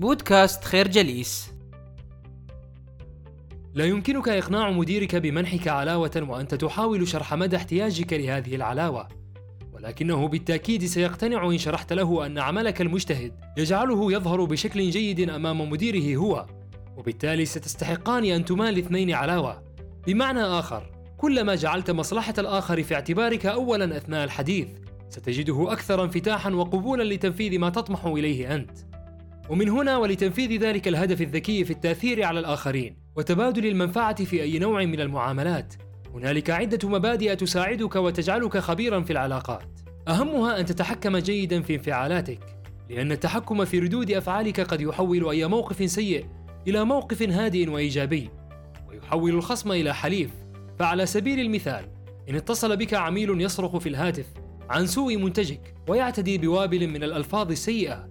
بودكاست خير جليس. لا يمكنك إقناع مديرك بمنحك علاوة وأنت تحاول شرح مدى احتياجك لهذه العلاوة. ولكنه بالتأكيد سيقتنع إن شرحت له أن عملك المجتهد يجعله يظهر بشكل جيد أمام مديره هو. وبالتالي ستستحقان أن تمال اثنين علاوة. بمعنى آخر كلما جعلت مصلحة الآخر في اعتبارك أولا أثناء الحديث ستجده أكثر انفتاحا وقبولا لتنفيذ ما تطمح إليه أنت. ومن هنا ولتنفيذ ذلك الهدف الذكي في التأثير على الآخرين وتبادل المنفعة في أي نوع من المعاملات. هنالك عدة مبادئ تساعدك وتجعلك خبيرا في العلاقات. أهمها أن تتحكم جيدا في انفعالاتك لأن التحكم في ردود أفعالك قد يحول أي موقف سيء إلى موقف هادئ وإيجابي ويحول الخصم إلى حليف. فعلى سبيل المثال إن اتصل بك عميل يصرخ في الهاتف عن سوء منتجك ويعتدي بوابل من الألفاظ السيئة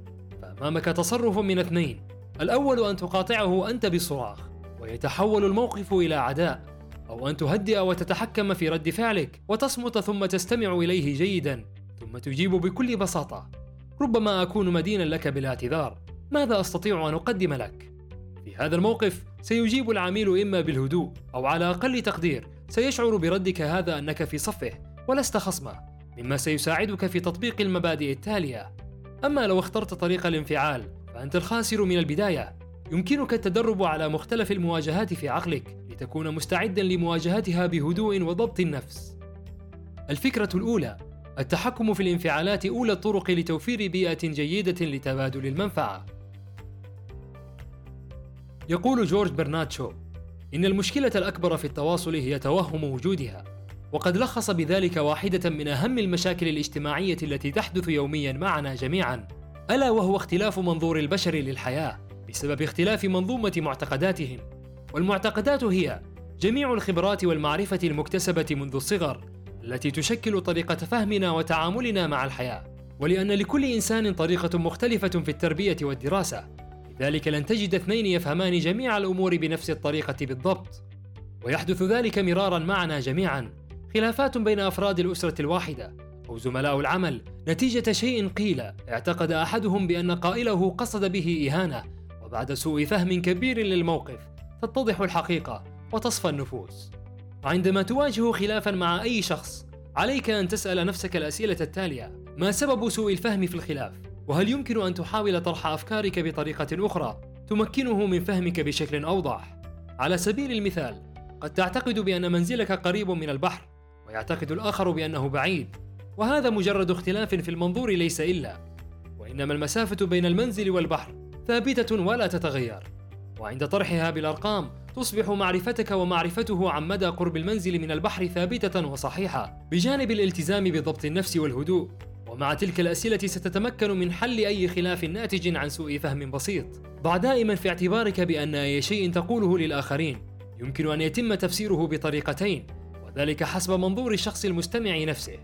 فأمامك تصرف من اثنين؟ الأول أن تقاطعه أنت بصراخ ويتحول الموقف إلى عداء أو أن تهدئ وتتحكم في رد فعلك وتصمت ثم تستمع إليه جيدا ثم تجيب بكل بساطة. ربما أكون مدينا لك بالاعتذار ماذا أستطيع أن أقدم لك؟ في هذا الموقف سيجيب العميل إما بالهدوء أو على أقل تقدير سيشعر بردك هذا أنك في صفه ولست خصمه مما سيساعدك في تطبيق المبادئ التالية. أما لو اخترت طريق الانفعال فأنت الخاسر من البداية. يمكنك التدرب على مختلف المواجهات في عقلك لتكون مستعدا لمواجهتها بهدوء وضبط النفس. الفكرة الأولى التحكم في الانفعالات أولى الطرق لتوفير بيئة جيدة لتبادل المنفعة. يقول جورج برناتشو إن المشكلة الأكبر في التواصل هي توهم وجودها. وقد لخص بذلك واحدة من أهم المشاكل الاجتماعية التي تحدث يوميا معنا جميعا. ألا وهو اختلاف منظور البشر للحياة بسبب اختلاف منظومة معتقداتهم. والمعتقدات هي جميع الخبرات والمعرفة المكتسبة منذ الصغر التي تشكل طريقة فهمنا وتعاملنا مع الحياة. ولأن لكل إنسان طريقة مختلفة في التربية والدراسة. لذلك لن تجد اثنين يفهمان جميع الأمور بنفس الطريقة بالضبط. ويحدث ذلك مرارا معنا جميعا. خلافات بين أفراد الأسرة الواحدة أو زملاء العمل نتيجة شيء قيل اعتقد أحدهم بأن قائله قصد به إهانة وبعد سوء فهم كبير للموقف تتضح الحقيقة وتصفى النفوس وعندما تواجه خلافا مع أي شخص عليك أن تسأل نفسك الأسئلة التالية ما سبب سوء الفهم في الخلاف؟ وهل يمكن أن تحاول طرح أفكارك بطريقة أخرى تمكنه من فهمك بشكل أوضح؟ على سبيل المثال قد تعتقد بأن منزلك قريب من البحر ويعتقد الآخر بأنه بعيد وهذا مجرد اختلاف في المنظور ليس إلا وإنما المسافة بين المنزل والبحر ثابتة ولا تتغير وعند طرحها بالأرقام تصبح معرفتك ومعرفته عن مدى قرب المنزل من البحر ثابتة وصحيحة بجانب الالتزام بضبط النفس والهدوء ومع تلك الأسئلة ستتمكن من حل أي خلاف ناتج عن سوء فهم بسيط. ضع دائما في اعتبارك بأن أي شيء تقوله للآخرين يمكن أن يتم تفسيره بطريقتين وذلك حسب منظور الشخص المستمع نفسه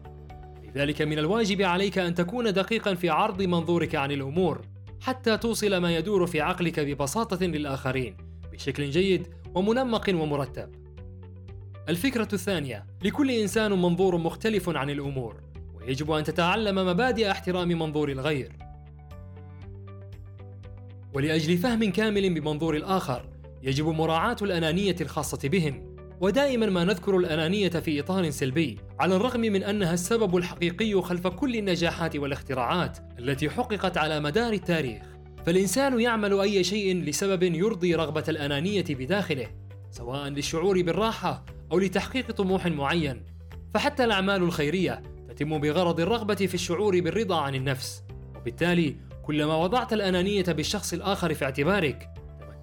لذلك من الواجب عليك أن تكون دقيقا في عرض منظورك عن الأمور حتى توصل ما يدور في عقلك ببساطة للآخرين بشكل جيد ومنمق ومرتب. الفكرة الثانية: لكل إنسان منظور مختلف عن الأمور، ويجب أن تتعلم مبادئ احترام منظور الغير. ولأجل فهم كامل بمنظور الآخر، يجب مراعاة الأنانية الخاصة بهم، ودائما ما نذكر الأنانية في إطار سلبي على الرغم من أنها السبب الحقيقي خلف كل النجاحات والاختراعات التي حققت على مدار التاريخ. فالإنسان يعمل أي شيء لسبب يرضي رغبة الأنانية بداخله سواء للشعور بالراحة أو لتحقيق طموح معين. فحتى الأعمال الخيرية تتم بغرض الرغبة في الشعور بالرضا عن النفس. وبالتالي كلما وضعت الأنانية بالشخص الآخر في اعتبارك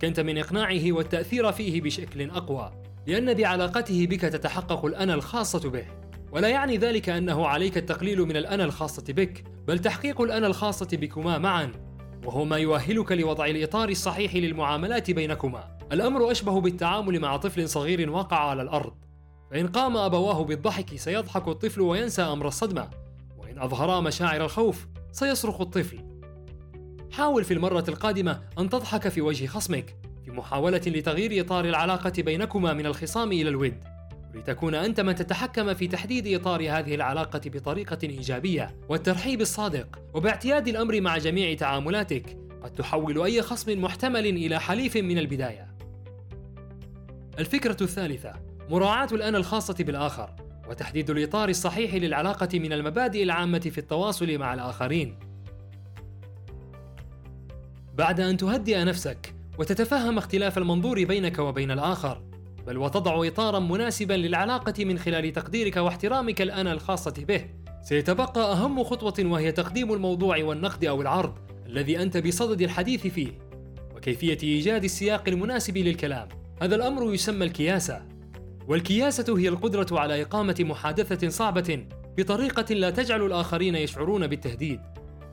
تمكنت من إقناعه والتأثير فيه بشكل أقوى. لأن بعلاقته بك تتحقق الأنا الخاصة به. ولا يعني ذلك أنه عليك التقليل من الأنا الخاصة بك بل تحقيق الأنا الخاصة بكما معا. وهو ما يؤهلك لوضع الإطار الصحيح للمعاملات بينكما. الأمر أشبه بالتعامل مع طفل صغير وقع على الأرض. فإن قام أبواه بالضحك سيضحك الطفل وينسى أمر الصدمة. وإن أظهرا مشاعر الخوف سيصرخ الطفل. حاول في المرة القادمة أن تضحك في وجه خصمك. في محاولة لتغيير إطار العلاقة بينكما من الخصام إلى الود لتكون أنت من تتحكم في تحديد إطار هذه العلاقة بطريقة إيجابية والترحيب الصادق وباعتياد الأمر مع جميع تعاملاتك قد تحول أي خصم محتمل إلى حليف من البداية. الفكرة الثالثة مراعاة الأنا الخاصة بالآخر وتحديد الإطار الصحيح للعلاقة من المبادئ العامة في التواصل مع الآخرين. بعد أن تهدئ نفسك وتتفهم اختلاف المنظور بينك وبين الآخر، بل وتضع إطارا مناسبا للعلاقة من خلال تقديرك واحترامك الأنا الخاصة به، سيتبقى أهم خطوة وهي تقديم الموضوع والنقد أو العرض الذي أنت بصدد الحديث فيه، وكيفية إيجاد السياق المناسب للكلام. هذا الأمر يسمى الكياسة، والكياسة هي القدرة على إقامة محادثة صعبة بطريقة لا تجعل الآخرين يشعرون بالتهديد،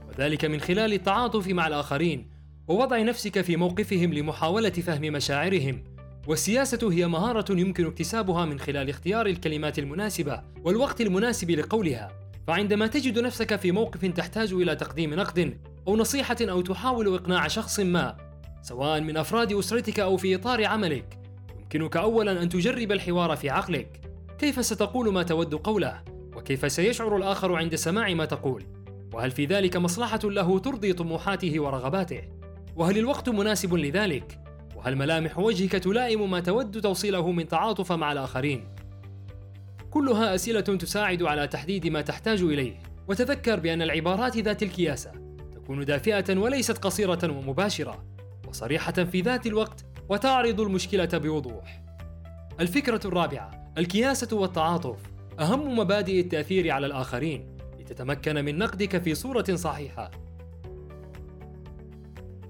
وذلك من خلال التعاطف مع الآخرين ووضع نفسك في موقفهم لمحاولة فهم مشاعرهم. والسياسة هي مهارة يمكن اكتسابها من خلال اختيار الكلمات المناسبة والوقت المناسب لقولها. فعندما تجد نفسك في موقف تحتاج إلى تقديم نقد أو نصيحة أو تحاول إقناع شخص ما سواء من أفراد أسرتك أو في إطار عملك يمكنك أولا أن تجرب الحوار في عقلك. كيف ستقول ما تود قوله؟ وكيف سيشعر الآخر عند سماع ما تقول؟ وهل في ذلك مصلحة له ترضي طموحاته ورغباته؟ وهل الوقت مناسب لذلك وهل ملامح وجهك تلائم ما تود توصيله من تعاطف مع الآخرين كلها أسئلة تساعد على تحديد ما تحتاج إليه وتذكر بأن العبارات ذات الكياسة تكون دافئة وليست قصيرة ومباشرة وصريحة في ذات الوقت وتعرض المشكلة بوضوح. الفكرة الرابعة: الكياسة والتعاطف أهم مبادئ التأثير على الآخرين لتتمكن من نقدك في صورة صحيحة.